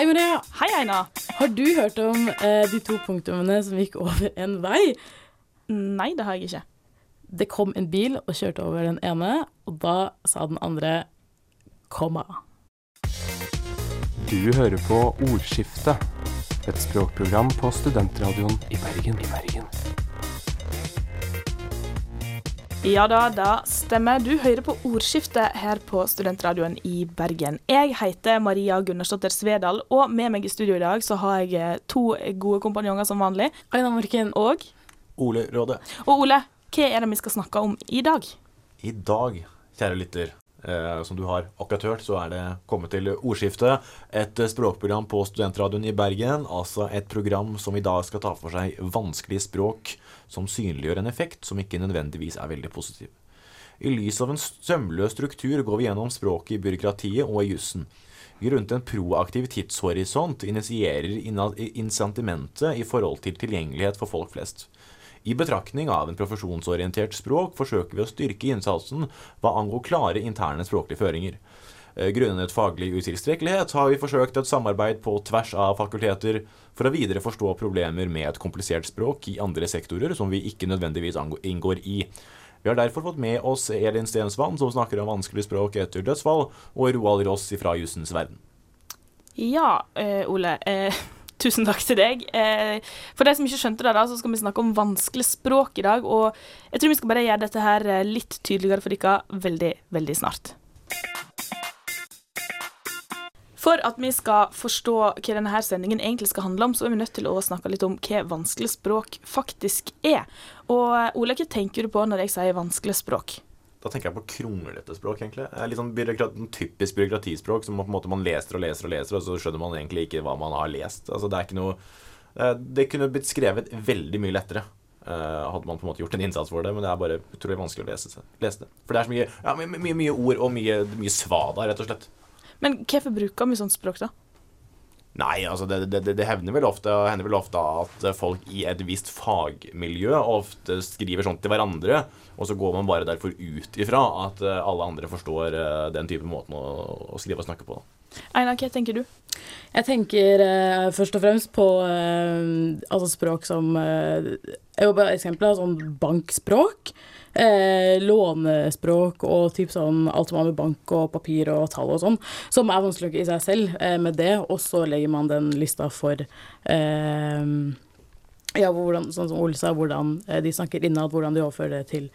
Hei, Maria. Hei, Eina. Har du hørt om eh, de to punktumene som gikk over en vei? Nei, det har jeg ikke. Det kom en bil og kjørte over den ene, og da sa den andre komma. Du hører på Ordskiftet, et språkprogram på studentradioen i Bergen. I Bergen. Ja da, da stemmer. Du hører på Ordskiftet her på Studentradioen i Bergen. Jeg heter Maria Gunnarsdottir Svedal, og med meg i studio i dag så har jeg eh, to gode kompanjonger som vanlig. Aina Morken. Og Ole Råde. Og Ole, hva er det vi skal snakke om i dag? I dag, kjære lytter, eh, som du har akkurat hørt, så er det kommet til ordskiftet. Et eh, språkprogram på Studentradioen i Bergen. Altså et program som i dag skal ta for seg vanskelige språk som synliggjør en effekt som ikke nødvendigvis er veldig positiv. I lys av en sømløs struktur går vi gjennom språket i byråkratiet og i jussen. Grunnet en proaktiv tidshorisont initierer insentimentet i forhold til tilgjengelighet for folk flest. I betraktning av en profesjonsorientert språk forsøker vi å styrke innsatsen hva angår klare interne språklige føringer. Eh, grunnet faglig utilstrekkelighet har vi forsøkt et samarbeid på tvers av fakulteter for å videre forstå problemer med et komplisert språk i andre sektorer som vi ikke nødvendigvis inngår i. Vi har derfor fått med oss Elin Stensvann, som snakker om vanskelig språk etter dødsfall, og Roald Ross fra jussens verden. Ja, eh, Ole. Eh, tusen takk til deg. Eh, for de som ikke skjønte det, da, så skal vi snakke om vanskelig språk i dag. Og jeg tror vi skal bare gjøre dette her eh, litt tydeligere for dere veldig, veldig snart. For at vi skal forstå hva denne sendingen egentlig skal handle om, så er vi nødt til å snakke litt om hva vanskelig språk faktisk er. Og Ole, hva tenker du på når jeg sier vanskelig språk? Da tenker jeg på kronglete språk, egentlig. Litt sånn byråkrat, typisk byråkratispråk som på en måte man leser og leser og leser, og så skjønner man egentlig ikke hva man har lest. Altså, det er ikke noe eh, Det kunne blitt skrevet veldig mye lettere. Hadde man på en måte gjort en innsats for det, men det er bare utrolig vanskelig å lese, lese det. For det er så mye, ja, mye, mye, mye ord og mye, mye svada, rett og slett. Men hvorfor bruker vi sånt språk, da? Nei, altså det, det, det hender, vel ofte, hender, vel ofte, at folk i et visst fagmiljø ofte skriver sånt til hverandre, og så går man bare derfor ut ifra at eh, alle andre forstår eh, den type måten å, å skrive og snakke på. Einar, hva tenker du? Jeg tenker eh, først og fremst på eh, altså språk som eh, eksempler, sånn bankspråk eh, lånespråk og typ sånn alt som har med bank og papir og tall og sånn, som er vanskelig i seg selv eh, med det, og så legger man den lista for eh, ja, hvordan, sånn som Ole sa, hvordan eh, de snakker innad, hvordan de overfører det til,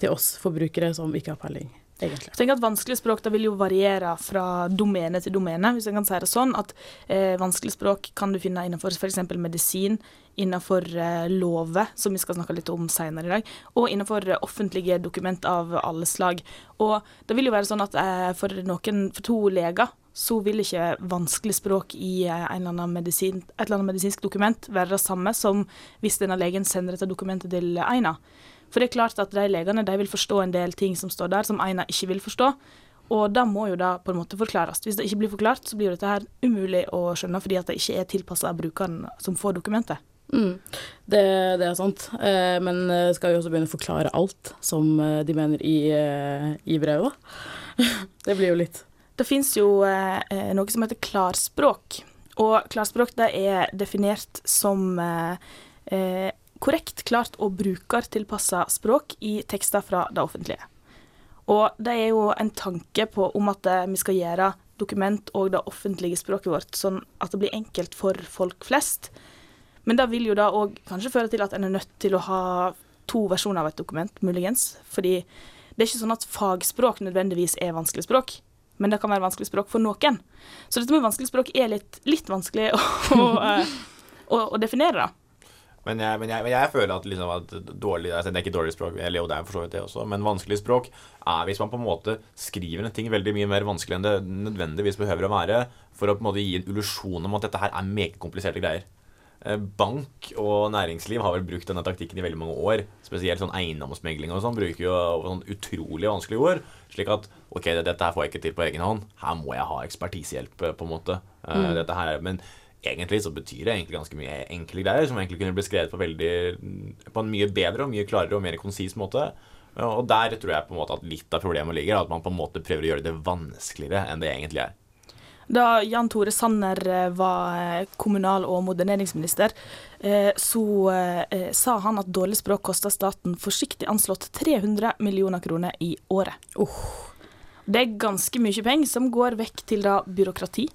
til oss forbrukere som ikke har peiling egentlig. Jeg tenker at Vanskelig språk da vil jo variere fra domene til domene, hvis jeg kan si det sånn. At eh, vanskelig språk kan du finne innenfor f.eks. medisin, innenfor eh, lover, som vi skal snakke litt om senere i dag, og innenfor eh, offentlige dokument av alle slag. Og det vil jo være sånn at eh, for noen, for to leger, så vil ikke vanskelig språk i eh, eller medisin, et eller annet medisinsk dokument være det samme som hvis denne legen sender dette dokumentet til Eina. For det er klart at de legene de vil forstå en del ting som står der, som Aina ikke vil forstå. Og da må jo da på en måte forklares. Hvis det ikke blir forklart, så blir dette her umulig å skjønne, fordi at det ikke er tilpassa brukeren som får dokumentet. Mm, det, det, er sant. Eh, men eh, skal vi også begynne å forklare alt som eh, de mener i, eh, i brevet, da. det blir jo litt Det fins jo eh, noe som heter klarspråk. Og klarspråk det er definert som eh, korrekt, klart og brukertilpassa språk i tekster fra det offentlige. Og det er jo en tanke på om at vi skal gjøre dokument og det offentlige språket vårt sånn at det blir enkelt for folk flest. Men det vil jo da òg kanskje føre til at en er nødt til å ha to versjoner av et dokument, muligens. Fordi det er ikke sånn at fagspråk nødvendigvis er vanskelig språk, men det kan være vanskelig språk for noen. Så dette med vanskelig språk er litt, litt vanskelig å, å, eh, å, å definere. Men jeg, men, jeg, men jeg, føler at, liksom at dårlig altså Det er ikke dårlig språk, eller jo, det er for så vidt det også, men vanskelig språk er hvis man på en måte skriver en ting veldig mye mer vanskelig enn det nødvendigvis behøver å være, for å på en måte gi en illusjon om at dette her er meget kompliserte greier. Eh, bank og næringsliv har vel brukt denne taktikken i veldig mange år. Spesielt sånn eiendomsmegling og sånn bruker jo sånn utrolig vanskelige ord. Slik at ok, dette her får jeg ikke til på egen hånd. Her må jeg ha ekspertisehjelp, på en måte. Eh, mm. Dette her, men egentlig så betyr det egentlig ganske mye enkle greier, som egentlig kunne blitt skrevet på, veldig, på en mye bedre og mye klarere og mer konsis måte. Og der tror jeg på en måte at litt av problemet ligger, at man på en måte prøver å gjøre det vanskeligere enn det egentlig er. Da Jan Tore Sanner eh, var eh, kommunal- og moderniseringsminister, eh, så sa han at dårlig språk koster staten forsiktig anslått 300 millioner kroner i året. Det er ganske mye penger som går vekk til da byråkrati.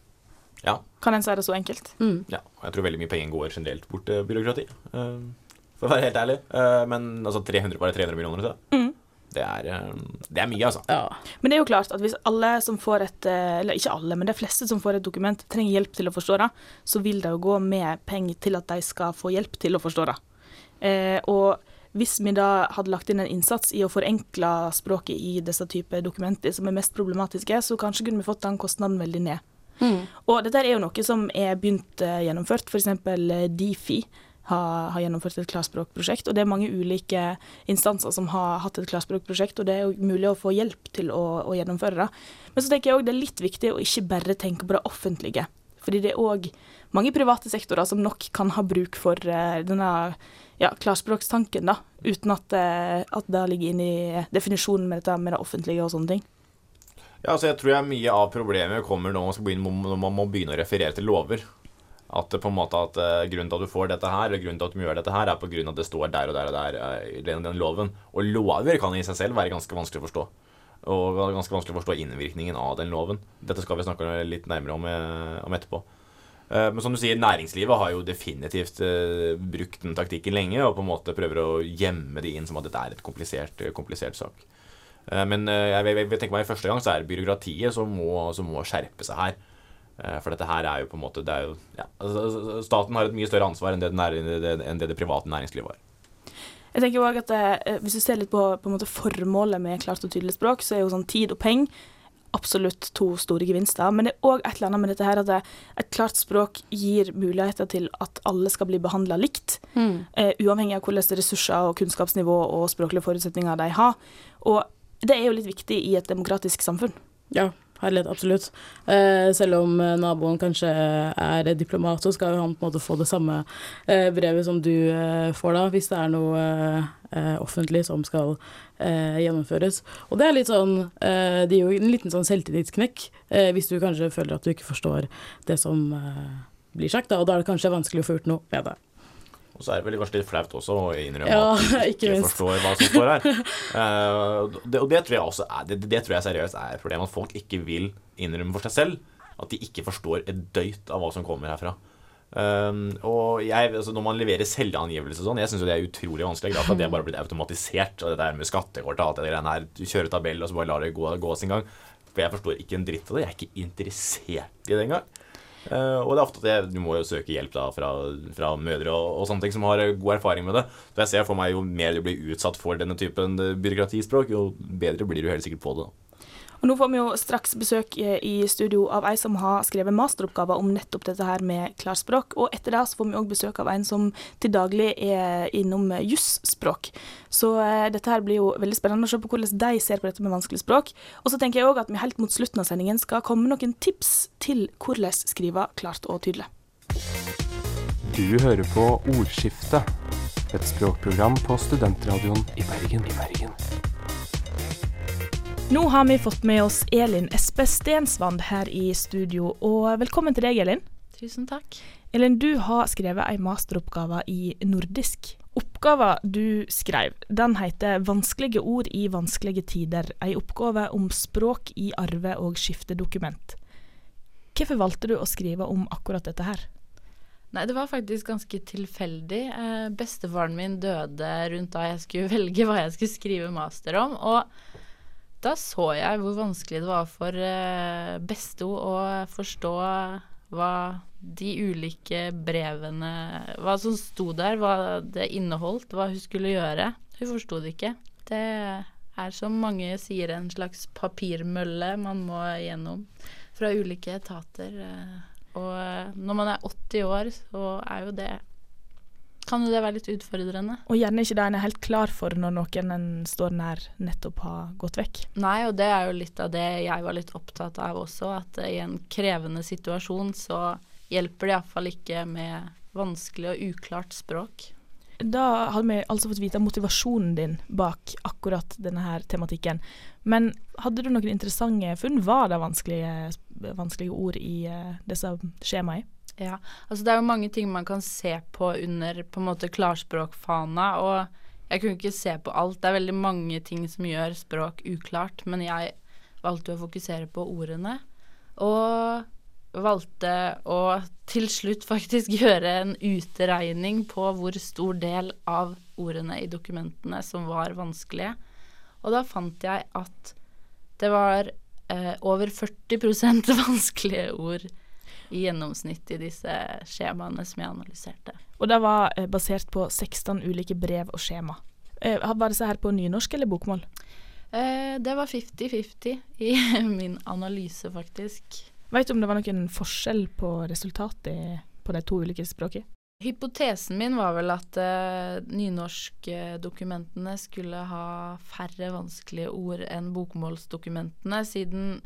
Ja. Kan en si det så enkelt? Mm. Ja, og jeg tror veldig mye penger går generelt bort til byråkrati. eh, for å være helt ærlig. Eh, men altså 300, bare 300 millioner, så. Mm. Det, er, eh, det er mye, altså. Ja. Men det er jo klart at hvis alle som får et Eller ikke alle, men de fleste som får et dokument, trenger hjelp til å forstå det, så vil det jo gå med penger til at de skal få hjelp til å forstå det. Eh, og hvis vi da hadde lagt inn en innsats i å forenkle språket i disse typer dokumenter som er mest problematiske, så kanskje kunne vi fått den kostnaden veldig ned. Mm. Og dette er jo noe som er begynt uh, gjennomført. F.eks. Difi har, har gjennomført et klarspråkprosjekt. Og det er mange ulike instanser som har hatt et klarspråkprosjekt, og det er jo mulig å få hjelp til å, å gjennomføre det. Men så tenker jeg òg det er litt viktig å ikke bare tenke på det offentlige. Fordi det er òg mange private sektorer som nok kan ha bruk for uh, denne ja, klarspråkstanken, da, uten at, uh, at det ligger inne i definisjonen med dette med det offentlige og sånne ting. Ja, altså jeg tror jeg mye av problemet kommer når man, begynne, når man må begynne å referere til lover. At på en måte at eh, grunnen til at du får dette her, eller grunnen til at du må gjøre dette her, er på grunn av at det står der og der og der eh, i den, loven. Og lover kan i seg selv være ganske vanskelig å forstå. Og ganske vanskelig å forstå innvirkningen av den loven. Dette skal vi snakke litt nærmere om, eh, om etterpå. Eh, Men som du sier, næringslivet har jo definitivt eh, brukt den taktikken lenge, og på en måte prøver å gjemme det inn som at dette er et komplisert, komplisert sak. Eh, Men eh, jeg, jeg, jeg tenker meg i første gang så er det byråkratiet som må, som må skjerpe seg her. Eh, For dette her er jo på en måte det er jo, ja, altså, Staten har et mye større ansvar enn det, den er, enn det det private næringslivet har. Jeg tenker også at eh, Hvis du ser litt på, på en måte formålet med klart og tydelig språk, så er jo sånn tid og penger absolutt to store gevinster. Men det er òg et eller annet med dette her at det, et klart språk gir muligheter til at alle skal bli behandla likt. Mm. Eh, uavhengig av hvilke ressurser og kunnskapsnivå og språklige forutsetninger de har. Og det er jo litt viktig i et demokratisk samfunn. Ja, herlighet, absolutt. Eh, selv om eh, naboen kanskje er diplomat, så skal han på en måte få det samme eh, brevet som du eh, får da, hvis det er noe eh, eh, offentlig som skal gjennomføres. Og det er litt sånn Det gir jo en liten sånn selvtillitsknekk hvis du kanskje føler at du ikke forstår det som blir sagt, da, og da er det kanskje vanskelig å få gjort noe med det. Og så er det vel kanskje litt flaut også å innrømme Ja, at du ikke ikke forstår hva som står her. Uh, det, og det tror jeg også er, det, det tror jeg seriøst er et problem, at folk ikke vil innrømme for seg selv at de ikke forstår et døyt av hva som kommer herfra. Um, og jeg, altså Når man leverer selvangivelse og sånn, jeg syns det er utrolig vanskelig. Glad for at det bare har blitt automatisert. Og det der med skattekort og alt det greiene her. Du kjører tabell og så bare lar det gå, gå sin gang. For jeg forstår ikke en dritt av det. Jeg er ikke interessert i det engang. Uh, og det er ofte at jeg, du må jo søke hjelp da fra, fra mødre og, og sånne ting som har god erfaring med det. Så jeg ser for meg jo mer du blir utsatt for denne typen eh, byråkratispråk, jo bedre blir du helt sikkert på det. da. Og nå får vi jo straks besøk i studio av ei som har skrevet masteroppgaver om nettopp dette her med klarspråk. Og etter det så får vi òg besøk av en som til daglig er innom jusspråk. Så eh, dette her blir jo veldig spennende å se på hvordan de ser på dette med vanskelig språk. Og så tenker jeg òg at vi helt mot slutten av sendingen skal komme noen tips til hvordan skrive klart og tydelig. Du hører på Ordskiftet, et språkprogram på studentradioen i Bergen. I Bergen. Nå har vi fått med oss Elin Espe Stensvand her i studio, og velkommen til deg, Elin. Tusen takk. Elin, du har skrevet en masteroppgave i nordisk. Oppgaven du skrev, den heter 'Vanskelige ord i vanskelige tider'. En oppgave om språk i arve- og skiftedokument. Hvorfor valgte du å skrive om akkurat dette her? Nei, det var faktisk ganske tilfeldig. Eh, bestefaren min døde rundt da jeg skulle velge hva jeg skulle skrive master om, og da så jeg hvor vanskelig det var for eh, besto å forstå hva de ulike brevene Hva som sto der, hva det inneholdt, hva hun skulle gjøre. Hun forsto det ikke. Det er som mange sier en slags papirmølle man må gjennom fra ulike etater. eh, Og eh, når man er 80 år, så er jo det Kan jo det være litt utfordrende. Og gjerne ikke det en er helt klar for når noen en står nær, nettopp har gått vekk. Nei, og det er jo litt av det jeg var litt opptatt av også, at i en krevende situasjon så hjelper det iallfall ikke med vanskelig og uklart språk. Da hadde vi altså fått vite motivasjonen din bak akkurat denne her tematikken. Men hadde du noen interessante funn? Var det vanskelige vanskelige ord i eh, disse skjemaene? Ja, altså det er jo mange ting man kan se på under på en måte klarspråkfana, og jeg kunne ikke se på alt. Det er veldig mange ting som gjør språk uklart, men jeg valgte å fokusere på ordene. Og valgte å til slutt faktisk gjøre en utregning på hvor stor del av ordene i dokumentene som var vanskelige. Og da fant jeg at det var eh, over 40% vanskelige ord i gjennomsnitt i disse skjemaene som jeg analyserte. Og det var eh, basert på 16 ulike brev og skjema. Eh, var disse her på nynorsk eller bokmål? Eh, det var 50-50 i min analyse, faktisk. Vet du om det var noen forskjell på resultatet på de to ulike språkene? Hypotesen min var vel at uh, nynorskdokumentene skulle ha færre vanskelige ord enn bokmålsdokumentene, siden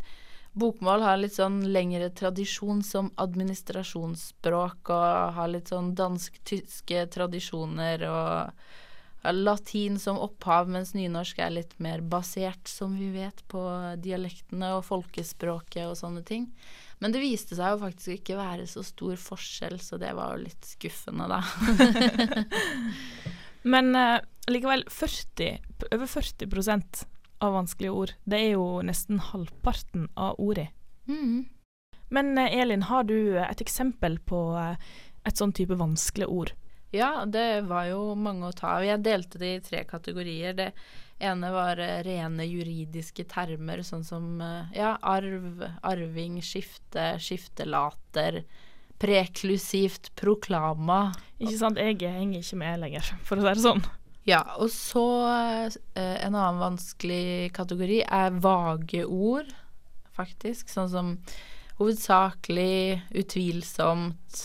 Bokmål har litt sånn lengre tradisjon som administrasjonsspråk og har litt sånn dansk-tyske tradisjoner og latin som opphav, mens nynorsk er litt mer basert, som vi vet, på dialektene og folkespråket og sånne ting. Men det viste seg jo faktisk ikke være så stor forskjell, så det var jo litt skuffende, da. Men uh, likevel 40, over 40 av vanskelige ord. Det er jo nesten halvparten av ordene. Mm. Men eh, Elin, har du et eksempel på eh, et sånn type vanskelige ord? Ja, det var jo mange å ta av. Jeg delte det i tre kategorier. Det ene var eh, rene juridiske termer, sånn som ja, arv, arving, skifte, skiftelater, preklusivt, proklama. Ikke sant, jeg henger ikke med lenger, for å si det sånn. Ja, og så eh, en annen vanskelig kategori er vage ord, faktisk. Sånn som hovedsakelig, utvilsomt,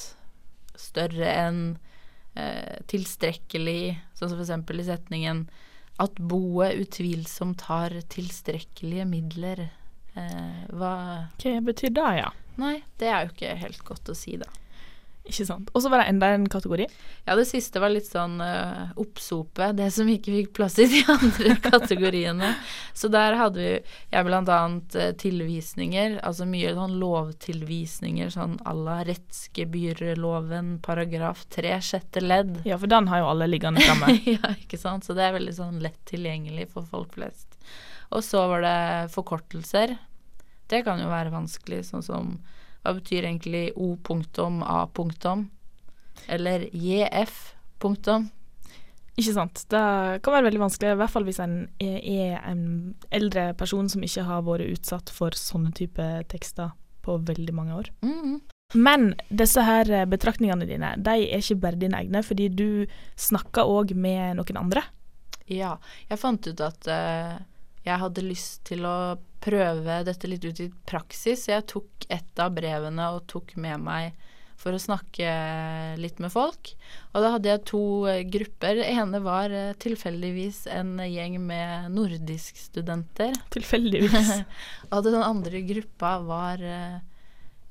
større enn, eh, tilstrekkelig. Sånn som for eksempel i setningen at boet utvilsomt har tilstrekkelige midler. Eh, hva Hva betyr det, ja? Nei, det er jo ikke helt godt å si, da. Ikke sant. Og så var det enda en kategori. Ja, det siste var litt sånn uh, oppsope, det som ikke fikk plass i de andre kategoriene. Så der hadde vi jeg blant annet uh, tilvisninger, altså mye sånn lovtilvisninger, sånn à la rettsgebyrloven paragraf 3 sjette ledd. Ja, for den har jo alle liggende framme. ja, ikke sant. Så det er veldig sånn lett tilgjengelig for folk flest. Og så var det forkortelser. Det kan jo være vanskelig, sånn som hva betyr egentlig O punktum A punktum? Eller JF punktum? Ikke sant. Det kan være veldig vanskelig, i hvert fall hvis en er en eldre person som ikke har vært utsatt for sånne type tekster på veldig mange år. Mm. Men disse her betraktningene dine, de er ikke bare dine egne, fordi du snakker òg med noen andre. Ja, jeg fant ut at uh, jeg hadde lyst til å prøve dette litt ut i praksis. Så Jeg tok et av brevene og tok med meg for å snakke litt med folk. Og da hadde jeg to eh, grupper. Det ene var eh, tilfeldigvis en gjeng med nordiskstudenter. Tilfeldigvis. og den andre gruppa var eh,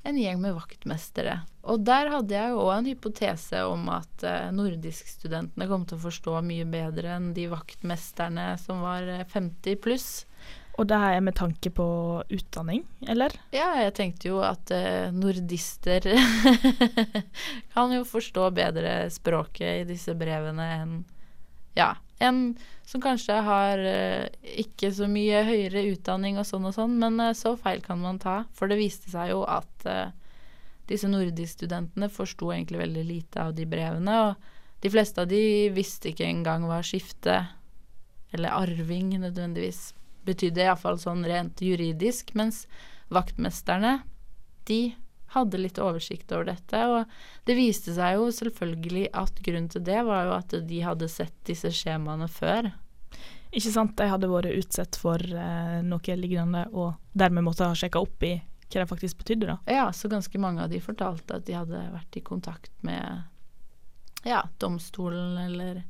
en gjeng med vaktmestere. Og der hadde jeg jo òg en hypotese om at nordiskstudentene kom til å forstå mye bedre enn de vaktmesterne som var 50 pluss. Og det er med tanke på utdanning, eller? Ja, jeg tenkte jo at eh, nordister kan jo forstå bedre språket i disse brevene enn ja, en som kanskje har eh, ikke så mye høyere utdanning og sånn og sånn, men eh, så feil kan man ta. For det viste seg jo at eh, disse nordisk-studentene forsto egentlig veldig lite av de brevene, og de fleste av de visste ikke engang hva skifte eller arving nødvendigvis betydde iallfall sånn rent juridisk, mens vaktmesterne, de hadde litt oversikt over dette, og det viste seg jo selvfølgelig at grunnen til det var jo at de hadde sett disse skjemaene før. Ikke sant, de hadde vært utsatt for eh, noe lignende, og dermed måtte ha sjekka opp i hva det faktisk betydde, da. Ja, så ganske mange av de fortalte at de hadde vært i kontakt med ja, domstolen eller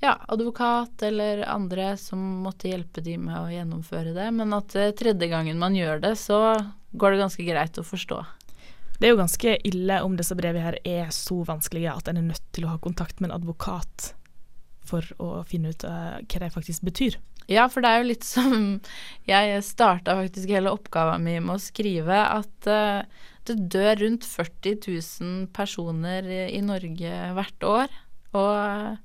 ja, advokat eller andre som måtte hjelpe de med å gjennomføre det. Men at uh, tredje gangen man gjør det, så går det ganske greit å forstå. Det er jo ganske ille om disse brevene her er så vanskelige at en er nødt til å ha kontakt med en advokat for å finne ut uh, hva de faktisk betyr. Ja, for det er jo litt som Jeg starta faktisk hele oppgaven min med å skrive at uh, det dør rundt 40 000 personer i, Norge hvert år. Og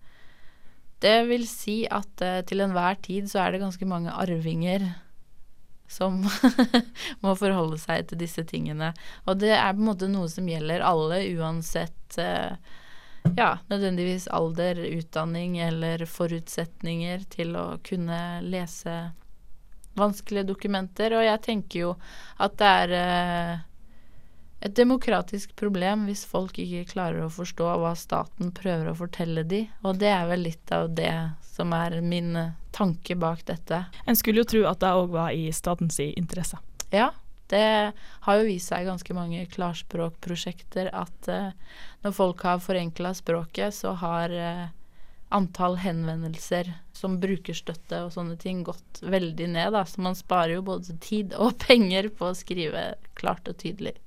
det vil si at uh, til enhver tid så er det ganske mange arvinger som må forholde seg til disse tingene. Og det er på en måte noe som gjelder alle, uansett uh, ja, nødvendigvis alder, utdanning eller forutsetninger til å kunne lese vanskelige dokumenter. Og jeg tenker jo at det er eh, et demokratisk problem hvis folk ikke klarer å forstå hva staten prøver å fortelle de, og det er vel litt av det som er min eh, tanke bak dette. En skulle jo tro at det òg var i statens interesse. Ja, det har jo vist seg i ganske mange klarspråkprosjekter at uh, når folk har forenkla språket, så har uh, antall henvendelser som brukerstøtte og sånne ting gått veldig ned. Da. Så man sparer jo både tid og penger på å skrive klart og tydelig.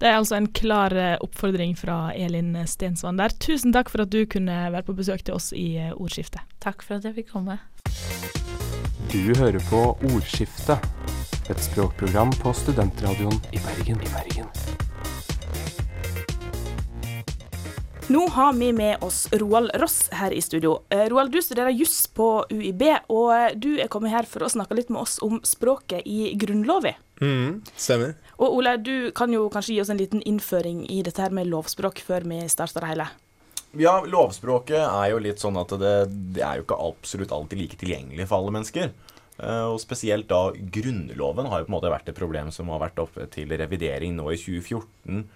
Det er altså en klar eh, oppfordring fra Elin Stensvann der. Tusen takk for at du kunne være på besøk til oss i Ordskiftet. Takk for at jeg fikk komme. Du hører på Ordskiftet et språkprogram på studentradioen i Bergen. I Bergen. Nå har vi med oss Roald Ross her i studio. Eh, Roald, du studerer juss på UiB, og eh, du er kommet her for å snakke litt med oss om språket i Grunnloven. Mm, stemmer. Og Ole, du kan jo kanskje gi oss en liten innføring i dette her med lovspråk før vi starter det hele. Ja, lovspråket er jo litt sånn at det, det er jo ikke absolutt alltid like tilgjengelig for alle mennesker. Eh, og spesielt da Grunnloven har jo på en måte vært et problem som har vært oppe til revidering nå i 2014.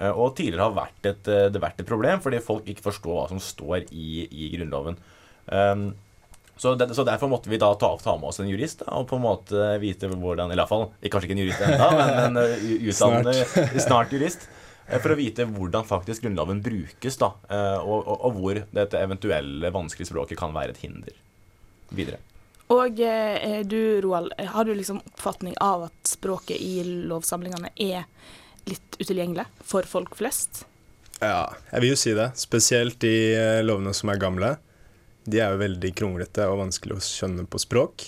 Eh, og tidligere har vært et, eh, det vært et problem fordi folk ikke forstår hva som står i, i Grunnloven. Um, så, det, så, derfor måtte vi da ta, ta, med oss en jurist da, og på en måte vite hvordan Eller iallfall kanskje ikke en jurist ennå, men, en utdannet snart. snart jurist. For å vite hvordan faktisk Grunnloven brukes, da, og, og, og hvor dette eventuelle vanskelige språket kan være et hinder videre. Og eh, du, Roald, har du liksom oppfatning av at språket i lovsamlingene er litt utilgjengelig for folk flest? Ja, jeg vil jo si det. Spesielt de eh, lovene som er gamle. De er jo veldig kronglete og vanskelig å skjønne på språk.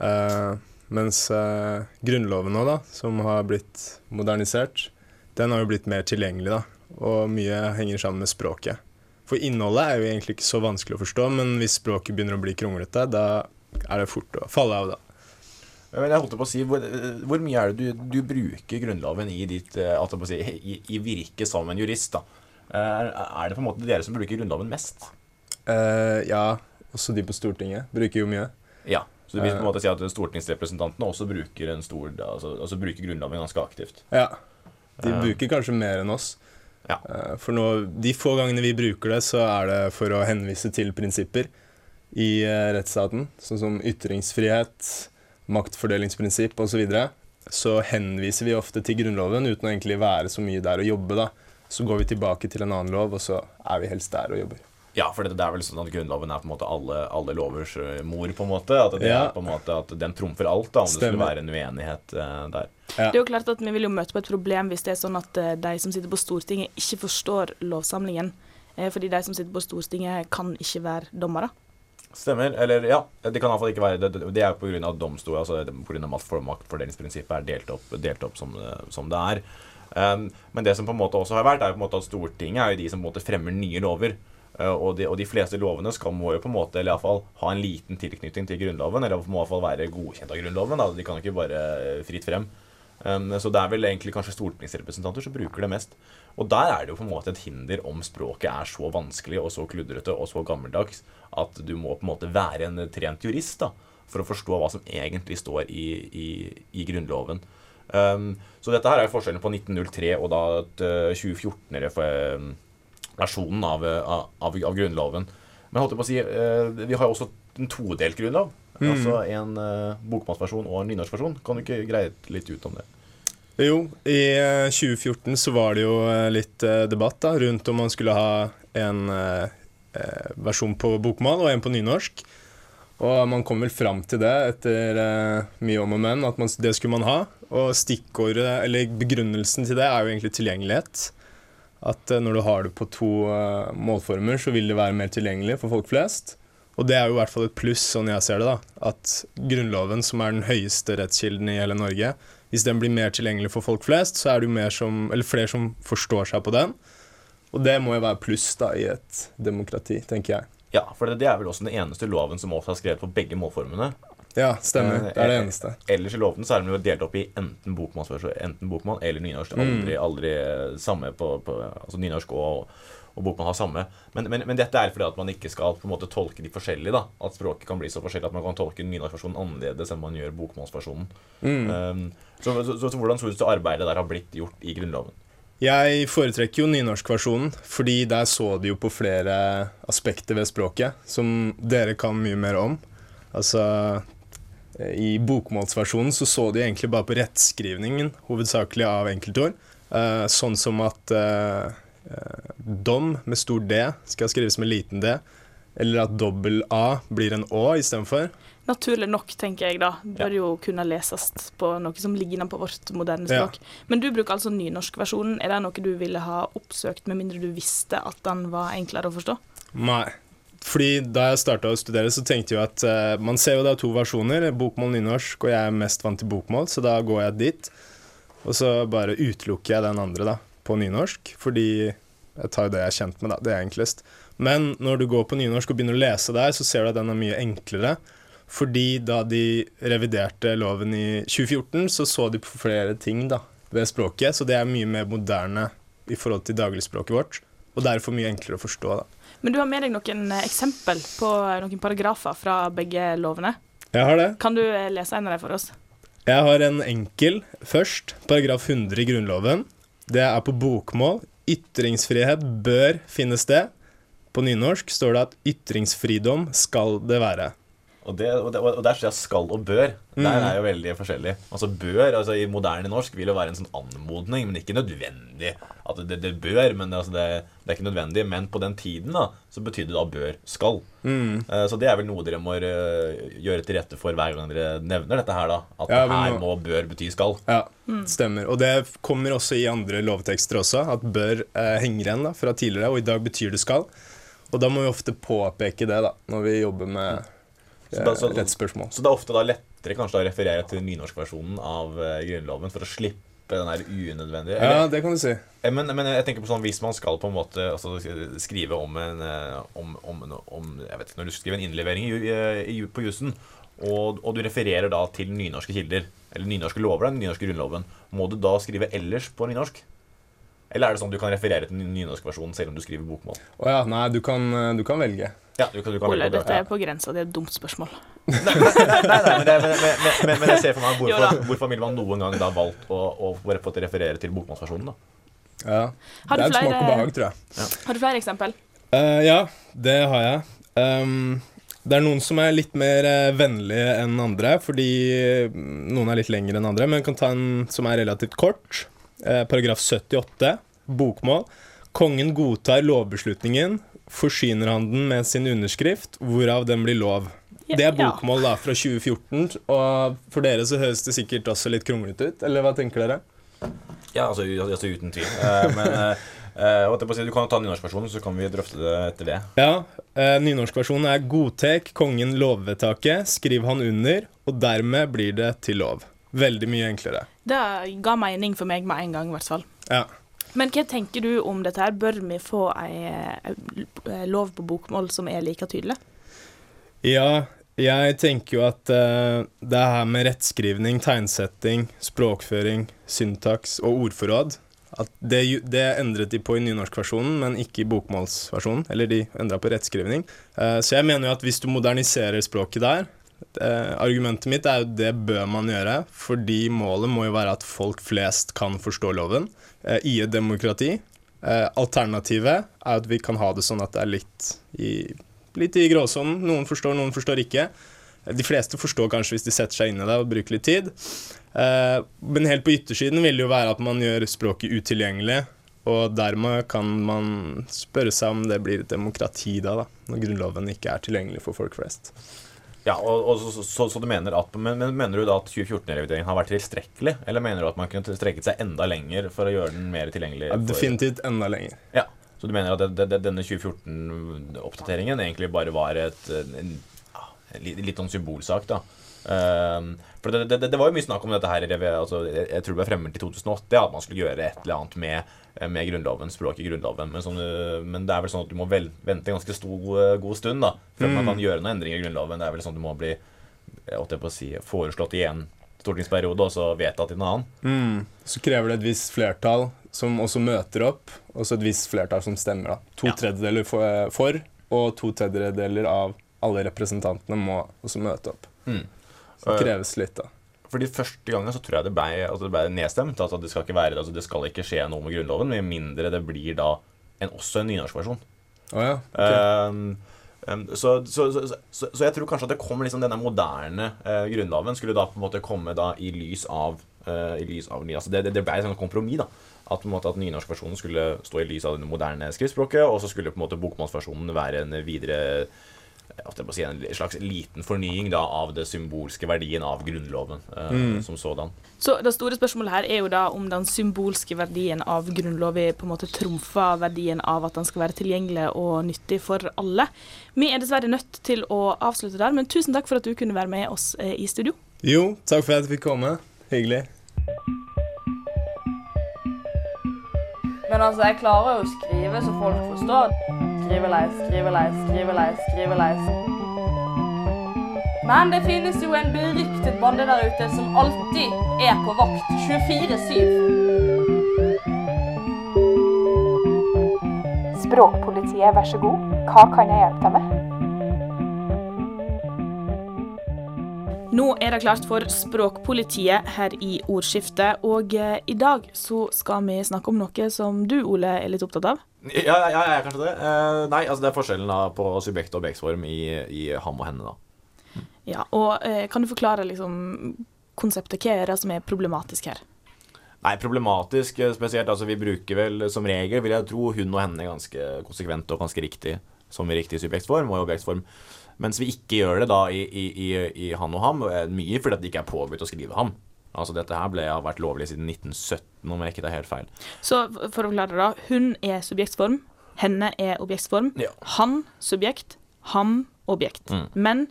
Uh, mens uh, Grunnloven nå, da, som har blitt modernisert, den har jo blitt mer tilgjengelig, da. Og mye henger sammen med språket. For innholdet er jo egentlig ikke så vanskelig å forstå, men hvis språket begynner å bli kronglete, da er det fort å falle av, da. Men jeg holdt på å si, hvor, hvor mye er det du, du, bruker Grunnloven i ditt altså si, i, i virke som en jurist? da? Er, er, det på en måte dere som bruker Grunnloven mest? Uh, ja, også de på Stortinget bruker jo mye. Ja, så du vil på en måte si at stortingsrepresentantene også bruker, en stor, altså, altså bruker Grunnloven ganske aktivt? Ja, de bruker kanskje mer enn oss. Ja. For nå, de få gangene vi bruker det, så er det for å henvise til prinsipper i eh, rettsstaten, sånn som ytringsfrihet, maktfordelingsprinsipp osv., så, videre, så henviser vi ofte til Grunnloven uten å egentlig være så mye der og jobbe. da. Så går vi tilbake til en annen lov, og så er vi helst der og jobber. Ja, for det, det er vel sånn at Grunnloven er på en måte alle, alle lovers uh, mor, på en måte. At, det ja. er på en måte at den trumfer alt, da, om Stemmer. det skulle være en uenighet uh, der. Ja. Det er jo klart at Vi vil jo møte på et problem hvis det er sånn at uh, de som sitter på Stortinget, ikke forstår lovsamlingen. fordi de som sitter på Stortinget, kan ikke være dommere. Stemmer. Eller ja, det kan iallfall ikke være Det, det er pga. domstolen, altså pga. maktfordelingsprinsippet er delt opp, delt opp som, som, det er. Um, men det som på en måte også har vært, er på en måte at Stortinget er jo de som på en måte fremmer nye lover. Uh, og, de, og, de, fleste lovene skal må jo på en måte eller iallfall fall, ha en liten tilknytning til Grunnloven. Eller må i hvert fall være godkjent av Grunnloven. Da. De kan ikke bare fritt frem. Um, så det er vel egentlig kanskje stortingsrepresentanter som bruker det mest. Og der er det jo på en måte et hinder om språket er så vanskelig og så kludrete og så gammeldags at du må på en måte være en trent jurist da, for å forstå hva som egentlig står i, i, i Grunnloven. Um, så dette her er jo forskjellen på 1903 og da 2014-versjonen ehm, av, av, av, Grunnloven. Men holdt jeg på å si, uh, vi har jo også en todelt grunnlov. Mm. Altså en uh, bokmålsversjon og en nynorskversjon. Kan du ikke greie litt ut om det? Jo, i 2014 så var det jo litt debatt da, rundt om man skulle ha en eh, versjon på bokmål og en på nynorsk. Og man kom vel fram til det etter uh, mye om og men, at man, det skulle man ha. Og stikkordet, eller begrunnelsen til det, er jo egentlig tilgjengelighet. At uh, når du har det på to uh, målformer, så vil det være mer tilgjengelig for folk flest. Og det er jo i hvert fall et pluss, sånn jeg ser det, da. At Grunnloven, som er den høyeste rettskilden i hele Norge, hvis den blir mer tilgjengelig for folk flest, så er det jo mer som, eller flere som forstår seg på den. Og det må jo være pluss da i et demokrati, tenker jeg. Ja, for det, det er vel også den eneste loven som også er skrevet på begge målformene. Ja, stemmer. Eh, Det er det eh, eneste. Ellers i lovene så er den jo delt opp i enten bokmålsversjon, enten bokmål eller nynorsk. Er Aldri, aldri eh, samme på, på Altså nynorsk og, og bokmål har samme. Men, men, men dette er fordi at man ikke skal på en måte tolke de forskjellig. da At språket kan bli så forskjellig at man kan tolke nynorskversjonen annerledes enn man gjør bokmålsversjonen. Um, så, så, så, så hvordan tror du arbeidet der har blitt gjort i Grunnloven? Jeg foretrekker jo nynorskversjonen, fordi der så de jo på flere aspekter ved språket som dere kan mye mer om. Altså I bokmålsversjonen så så de egentlig bare på rettskrivningen, hovedsakelig av enkeltord. Uh, sånn som at eh, dom med stor D skal skrives med liten d, eller at dobbel A blir en Å istedenfor. Naturlig nok, tenker jeg da. Bør jo kunne leses på noe som ligner på vårt moderne Ja. Men du bruker altså nynorskversjonen. Er det noe du ville ha oppsøkt, med mindre du visste at den var enklere å forstå? Nei. Fordi Da jeg starta å studere, så tenkte jeg at uh, man ser jo det er to versjoner, bokmål nynorsk, og jeg er mest vant til bokmål, så da går jeg dit. Og så bare utelukker jeg den andre da, på nynorsk, fordi jeg tar jo det jeg er kjent med, da. Det er enklest. Men når du går på nynorsk og begynner å lese der, så ser du at den er mye enklere. Fordi da de reviderte loven i 2014, så så de på flere ting da, ved språket, så det er mye mer moderne i forhold til dagligspråket vårt. Og derfor mye enklere å forstå. da. Men du har med deg noen eh, eksempel på eh, noen paragrafer fra begge lovene. Jeg har det. Kan du eh, lese en av dem for oss? Jeg har en enkel først. Paragraf 100 i Grunnloven. Det er på bokmål. Ytringsfrihet bør finne sted. På nynorsk står det at ytringsfridom skal det være. Og, det, og, det, og der sier jeg skal og bør. Der er jo veldig forskjellig. Altså Bør altså i moderne norsk vil jo være en sånn anmodning, men ikke nødvendig. At det, det bør, men altså det, det er ikke nødvendig. Men på den tiden da så betydde det da bør skal. Eh, Så det er vel noe dere må eh, gjøre til rette for hver gang dere nevner dette her. da At Ja, her må- må bør bety skal. Ja, stemmer. Og det kommer også i andre lovtekster også, at bør eh, henger igjen da, fra tidligere, og i dag betyr det skal. Og da må vi ofte påpeke det da, når vi jobber med Så eh, da- så- rettsspørsmål. Så det er ofte da lettere kanskje å referere til nynorskversjonen av eh, Grunnloven for å slippe den der unødvendige Ja, det kan du si. Eh, Men, men jeg tenker på sånn hvis man skal på en måte altså, skrive om en eh, om, om, om, Jeg vet ikke, Når du skriver en innlevering i, ju- i, på jussen, og, og du refererer da til nynorske kilder, eller nynorske lover, den nynorske grunnloven, må du da skrive ellers på nynorsk? Eller er det sånn du kan referere til den nynorske versjonen selv om du skriver bokmål? Å ja, nei, du kan, eh, du kan velge. Ja, du kan, du kan Ole, velge det. dette er på grensa. Det er et dumt spørsmål. Nei, nei, men, det, men, men, men, men jeg ser for meg hvorfor, hvorfor vil man noen gang da valgt å, å få til referere til bokmålsversjonen? da? Ja. Har Det er flere, smak og behag, tror jeg. Har du flere eksempel? Uh, ja, det har jeg. Um, det er noen som er litt mer eh, vennlige enn andre, fordi mm, noen er litt lengre enn andre. Men jeg kan ta en som er relativt kort. Eh, paragraf 78, bokmål. Kongen godtar lovbeslutningen, forsyner han den med sin underskrift, hvorav den blir lov. Det er bokmål da, fra 2014, og for dere så høres det sikkert også litt kronglete ut, eller hva tenker dere? Ja, altså, altså uten tvil. Eh, men eh, eh, på å si, du kan jo ta nynorskversjonen, så kan vi drøfte det etter det. Ja, eh, nynorskversjonen er godtek kongen lovvedtaket, skriv han under, og dermed blir det til lov. Veldig mye enklere. Det ga mening for meg med en gang, i hvert fall. Ja. Men hva tenker du om dette her? Bør vi få ei eh, lov på bokmål som er like tydelig? ja, jeg tenker jo at uh, det her med rettskrivning, tegnsetting, språkføring, syntaks og ordforråd at det, det endret de på i nynorskversjonen, men ikke i bokmålsversjonen. Eller de endra på rettskrivning. Uh, så jeg mener jo at hvis du moderniserer språket der eh, Argumentet mitt er jo det bør man gjøre, fordi målet må jo være at folk flest kan forstå loven eh, i et demokrati. Eh, alternativet er at vi kan ha det sånn at det er litt i, litt i gråsonen. Noen forstår, noen forstår ikke. De fleste forstår kanskje hvis de setter seg inn i det og bruker litt tid. Eh, men helt på yttersiden vil det jo være at man gjør språket utilgjengelig. Og dermed kan man spørre seg om det blir et demokrati da, da når Grunnloven ikke er tilgjengelig for folk flest. Ja, og, og så, så, så du mener at men, men Mener du da at 2014-revideringen har vært tilstrekkelig? Eller mener du at man kunne strekket seg enda lenger for å gjøre den mer tilgjengelig? For- definitivt enda lenger. Ja. Så du mener at det, det, denne 2014-oppdateringen egentlig bare var et, en, en, en litt, sånn symbolsak, da? Um, for det, det, det, var jo mye snakk om dette her altså, jeg, jeg tror det ble fremmet i 2008, at man skulle gjøre et eller annet med, med Grunnloven, språket i Grunnloven. Men, sånn, men, det er vel sånn at du må vel, vente en ganske stor, god stund da før mm. man kan gjøre noen endringer i Grunnloven. Det er vel sånn at du må bli si, foreslått i en stortingsperiode og så vedtatt i en annen. Mm. Så krever det et visst flertall som også møter opp, og så et visst flertall som stemmer. da. To ja. tredjedeler for, for, og to tredjedeler av alle representantene må også møte opp. Mm. Så det kreves litt, da. Fordi Første gangen så tror jeg det ble, altså det ble nedstemt. Altså det, skal ikke være, altså det skal ikke skje noe med Grunnloven, med mindre det blir da en, også en nynorskversjon. Oh ja, okay. um, um, så, så, så, så, jeg tror kanskje at det kommer liksom denne moderne uh, grunnloven skulle da på en måte komme da i lys av, uh, i lys av altså det, det, det ble et kompromiss. da at, på en måte, at nynorskversjonen skulle stå i lys av det moderne skriftspråket, og så skulle på en måte bokmålsversjonen være en videre si, en slags liten fornying da, av det symbolske verdien av Grunnloven eh, mm. som sådan. Så det store spørsmålet her er jo da om den symbolske verdien av Grunnloven på en måte trumfer verdien av at den skal være tilgjengelig og nyttig for alle. Vi er dessverre nødt til å avslutte der, men tusen takk for at du kunne være med oss eh, i studio. Jo, takk for at jeg fikk komme. Hyggelig. Men altså, jeg klarer jo å skrive så folk forstår skrivelei, skrivelei, skrivelei, skrivelei. Men det finnes jo en beryktet bande der ute som alltid er på vakt 24-7. Språkpolitiet, vær så god. Hva kan jeg hjelpe deg med? Nå er det klart for Språkpolitiet her i ordskiftet, og eh, i dag så skal vi snakke om noe som du, Ole, er litt opptatt av. Ja, ja, ja kanskje det. Uh, nei, altså det er forskjellen da på subjekt- og objektsform i, i, ham og henne, da. Ja, og uh, kan du forklare liksom konseptet? Hva er det som er problematisk her? Nei, problematisk eh, spesielt. Altså vi bruker vel som regel, vil jeg tro, hun og henne ganske konsekvent og ganske riktig som i riktig subjektsform og objektsform. Mens vi ikke gjør det da i, i, i han og ham, mye fordi det ikke er påbudt å skrive ham. Altså Dette her ble, har vært lovlig siden 1917, om jeg ikke tar helt feil. Så for å forklare, da. Hun er subjektsform. Henne er objektsform. Ja. Han subjekt. Ham objekt. Mm. Men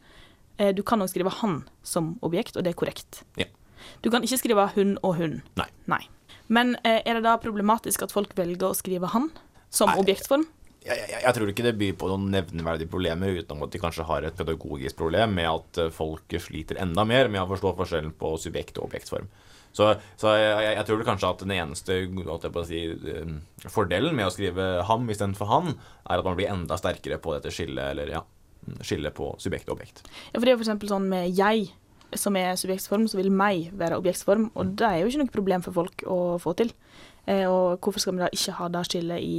eh, du kan òg skrive han som objekt, og det er korrekt. Ja. Du kan ikke skrive hun og hun. Nei. Nei. Men eh, er det da problematisk at folk velger å skrive han som Nei. objektform? Jeg, jeg, jeg, tror ikke det byr på noen nevneverdige problemer, utenom at de kanskje har et pedagogisk problem med at eh, folk sliter enda mer med å forstå forskjellen på subjekt og objektform. Så, så jeg, jeg, tror kanskje at den eneste si, eh, fordelen med å skrive ham istedenfor han, er at man blir enda sterkere på dette skillet, eller ja, skillet på subjekt og objekt. Ja, for det er jo f.eks. sånn med jeg som er subjektsform, så vil meg være objektsform. Og det er jo ikke noe problem for folk å få til. Eh, og hvorfor skal vi da ikke ha det skillet i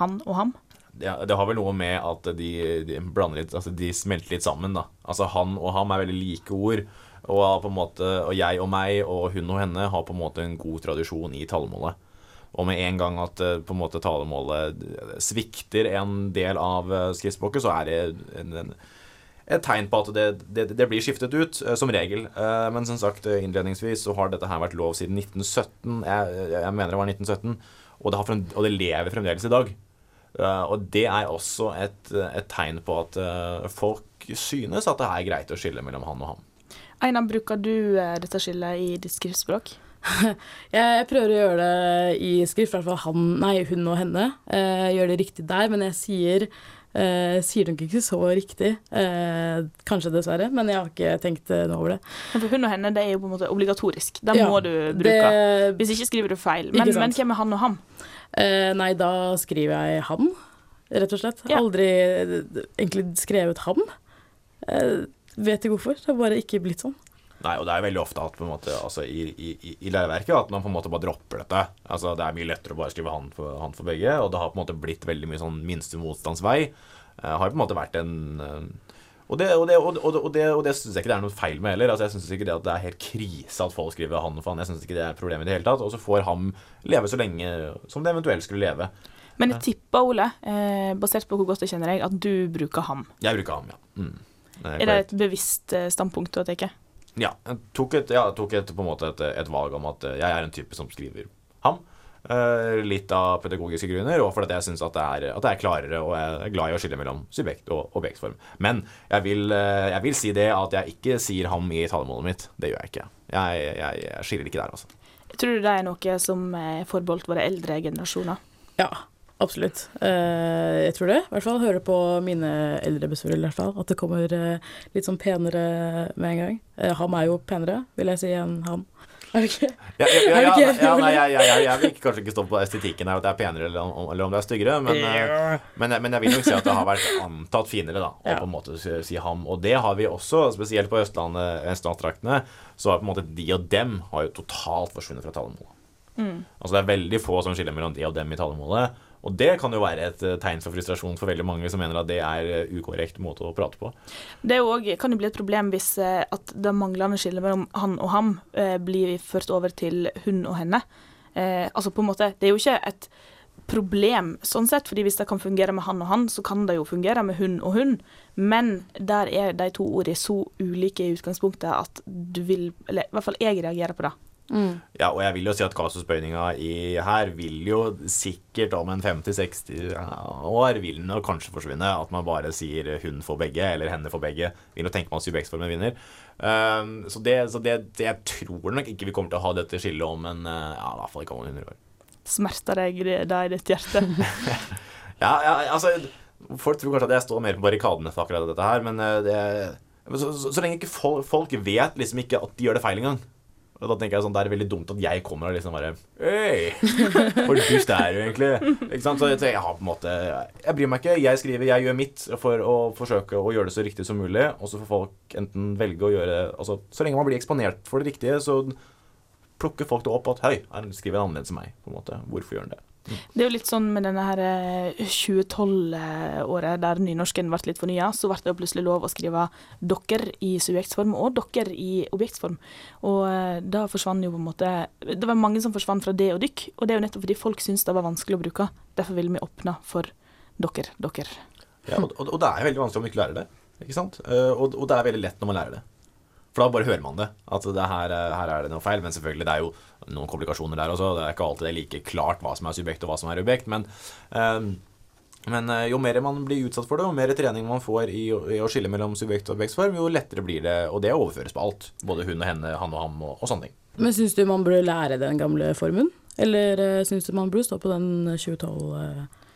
han og ham? Det har vel noe med at de, de, litt Altså de smelter litt sammen, da. Altså han og ham er veldig like ord. Og, på en måte, og jeg og meg og hun og henne har på en måte en god tradisjon i talemålet. Og med en gang at eh, på en måte talemålet svikter en del av eh, skriftspråket, så er det en, en, et tegn på at det, det, det, blir skiftet ut, eh, som regel. Men som sagt, innledningsvis så har dette her vært lov siden 1917. Jeg, jeg mener det var 1917. Og det, frem, og det lever fremdeles i dag. Uh, og det er også et, et tegn på at uh, folk synes at det er greit å skille mellom han og ham. Einar, bruker du dette skillet i ditt skriftspråk? jeg prøver å gjøre det i skrift, i hvert fall han, nei, hun og henne. gjør det riktig der, men jeg sier, sier nok ikke så riktig. kanskje dessverre, men jeg har ikke tenkt noe over det. For hun og henne det er jo på en måte obligatorisk. Den ja, må du bruke. Det, Hvis ikke skriver du feil. Men, men hvem er han og ham? Eh, nei, da skriver jeg han, rett og slett. Ja. Aldri egentlig skrevet ham. Eh, vet ikke hvorfor. Det har bare ikke blitt sånn. Nei, og det er veldig ofte at på en måte, altså, i, i, i læreverket at man på en måte bare dropper dette. Altså, Det er mye lettere å bare skrive han for, han for begge, og det har på en måte blitt veldig mye sånn minste motstandsvei. Uh, har på en måte vært en uh, og det, og det, og det, og det, og det syns jeg ikke det er noe feil med heller. Altså, jeg syns ikke det at det er helt krise at folk skriver han for han. Jeg syns ikke det er problemet i det hele tatt. Og så får ham leve så lenge som det eventuelt skulle leve. Men jeg tipper, Ole, eh, basert på hvor godt jeg kjenner deg, at du bruker ham. Jeg bruker ham, ja. Mm. Er, er, det et bevisst standpunkt du har tatt? Ja. Jeg tok, et, ja, tok et, på en måte et, et, valg om at eh, jeg er en type som skriver ham. Eh, litt av pedagogiske grunner, og fordi jeg syns at, det er- at det er klarere, og jeg er glad i å skille mellom subjekt og objektform. Men jeg vil, eh, jeg vil si det at jeg ikke sier ham i talemålet mitt. Det gjør jeg ikke. Jeg, jeg, jeg skiller ikke der, altså. Tror du det er noe som er forbeholdt våre eldre generasjoner? Ja, absolutt. Eh, jeg tror det. I hvert fall hører på mine eldre besteforeldre i hvert fall, at det kommer eh, litt sånn penere med en gang. Eh, ham er jo penere, vil jeg si, enn han. Er det ikke? Ja, ja, ja, ja, ja, nei, jeg, jeg, jeg, jeg vil kanskje ikke stå på estetikken her, at det er penere eller om, eller om det er styggere, men, eh, men, men jeg vil nok si at det har vært antatt finere, da, å på en måte si, ham. Og det har vi også, spesielt på Østlandet, østlandsdraktene, så har på en måte de og dem har jo totalt forsvunnet fra talemålet. Altså det er veldig få som skiller mellom de og dem i talemålet. Og det kan jo være et eh, tegn for frustrasjon for veldig mange som mener at det er eh, ukorrekt måte å prate på. Det også, kan jo bli et problem hvis eh, at det manglende skillet mellom han og ham blir ført over til hun og henne. Altså på en måte, Det er jo ikke et problem sånn sett, fordi hvis det kan fungere med han og han, så kan det jo fungere med hun og hun. Men der er de to ordene så ulike i utgangspunktet at du vil Eller i hvert fall jeg reagerer på det. Ja, og jeg vil jo si at kasusbøyninga i her vil jo sikkert om en 50-60 år vil den kanskje forsvinne. At man bare sier hun får begge, eller henne får begge. Vil jo tenke man subjektsformen vinner. Um, så det, så det, det jeg tror nok ikke vi kommer til å ha dette skillet om en uh, ja, i hvert fall ikke om 100 år. Smerter deg det i ditt hjerte? Ja, ja, altså Folk tror kanskje at jeg står mer på barrikadene for akkurat dette her, men uh, det men så, så, så lenge ikke folk, folk vet liksom ikke at de gjør det feil engang. Og da tenker jeg sånn, Det er veldig dumt at jeg kommer og liksom bare Hei! Hvor dust er du egentlig? Ikke sant? Så jeg, jeg har på en måte Jeg bryr meg ikke. Jeg skriver, jeg gjør mitt for å forsøke å gjøre det så riktig som mulig. Og så får folk enten velge å gjøre Altså, Så lenge man blir eksponert for det riktige, så plukker folk det opp at Hei, han skriver annerledes enn meg. på en måte. Hvorfor gjør han det? Det er jo litt sånn med denne her eh, 2012-året der nynorsken ble litt fornya, så ble det jo plutselig lov å skrive 'dokker' i subjektsform og 'dokker' i objektsform. Og eh, da forsvant jo på en måte Det var mange som forsvant fra det og dykk, og det er jo nettopp fordi folk syntes det var vanskelig å bruke. Derfor ville vi åpne for 'dokker', 'dokker'. Ja, og, og, det er veldig vanskelig om du ikke lærer det. Ikke sant? Eh, og, og det er veldig lett når man lærer det. For da bare hører man det. At det her, eh, her er det noe feil. Men selvfølgelig, det er jo noen komplikasjoner der også. Det er ikke alltid det er like klart hva som er subjekt og hva som er objekt. Men, um, men eh, jo mer man blir utsatt for det, og mer trening man får i, i å skille mellom subjekt og objektsform, jo lettere blir det. Og det overføres på alt. Både hun og henne, han og ham og, og sånne ting. Men syns du man burde lære den gamle formen? Eller syns du man burde stå på den 2012 eh?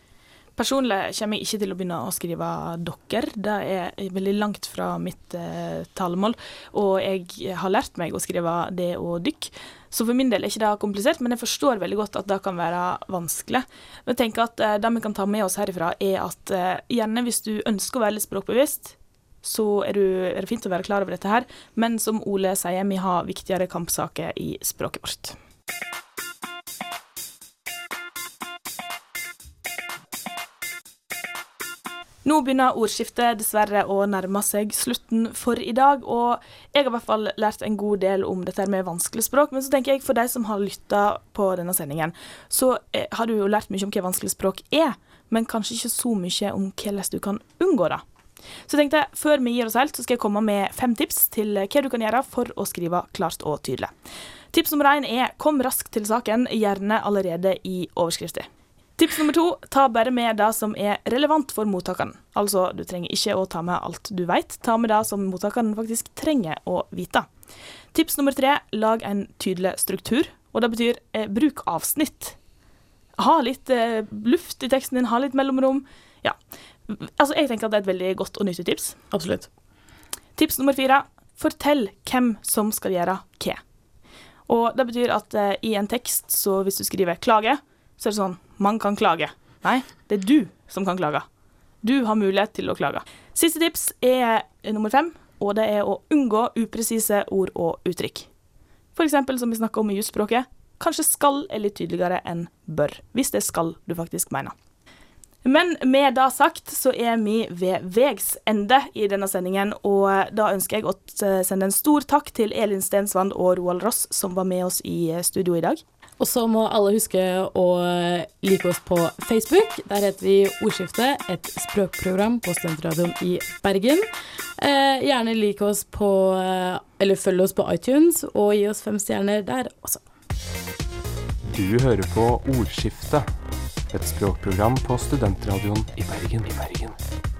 Personlig kommer jeg ikke til å begynne å skrive 'dokker'. Det er veldig langt fra mitt eh, talemål. Og jeg har lært meg å skrive det og dykk. Så for min del er ikke det komplisert, men jeg forstår veldig godt at det kan være vanskelig. Men jeg tenker at eh, Det vi kan ta med oss herifra, er at eh, gjerne hvis du ønsker å være litt språkbevisst, så er, du, er det fint å være klar over dette her. Men som Ole sier, vi har viktigere kampsaker i språket vårt. Nå begynner ordskiftet dessverre å nærme seg slutten for i dag, og jeg har i hvert fall lært en god del om dette med vanskelig språk. Men så tenker jeg for de som har lytta på denne sendingen, så eh, har du jo lært mye om hva vanskelig språk er, men kanskje ikke så mye om hvordan du kan unngå det. Så tenkte jeg, før vi gir oss helt, så skal jeg komme med fem tips til hva du kan gjøre for å skrive klart og tydelig. Tips nummer én er kom raskt til saken, gjerne allerede i overskriften. Tips nummer to ta bare med det som er relevant for mottakeren. Altså, du trenger ikke å ta med alt du vet, ta med det som mottakeren faktisk trenger å vite. Tips nummer tre lag en tydelig struktur, og det betyr eh, bruk avsnitt. Ha litt eh, luft i teksten din, ha litt mellomrom. Ja. Altså, jeg tenker at det er et veldig godt og nyttig tips. Absolutt. Tips nummer fire fortell hvem som skal gjøre hva. Og det betyr at eh, i en tekst, så hvis du skriver 'klage', så er det sånn man kan klage. Nei, det er du som kan klage. Du har mulighet til å klage. Siste tips er nummer fem, og det er å unngå upresise ord og uttrykk. Eksempel som vi snakker om i jusspråket, kanskje skal er litt tydeligere enn bør, hvis det skal du faktisk mener. Men med det sagt så er vi ved veis ende i denne sendingen, og da ønsker jeg å sende en stor takk til Elin Stensvand og Roald Ross som var med oss i studio i dag. Og så må alle huske å like oss på Facebook. Der heter vi Ordskifte, et språkprogram på Studentradioen i Bergen. Eh, gjerne like oss på Eller følg oss på iTunes, og gi oss fem stjerner der også. Du hører på Ordskiftet, et språkprogram på studentradioen i Bergen. I Bergen.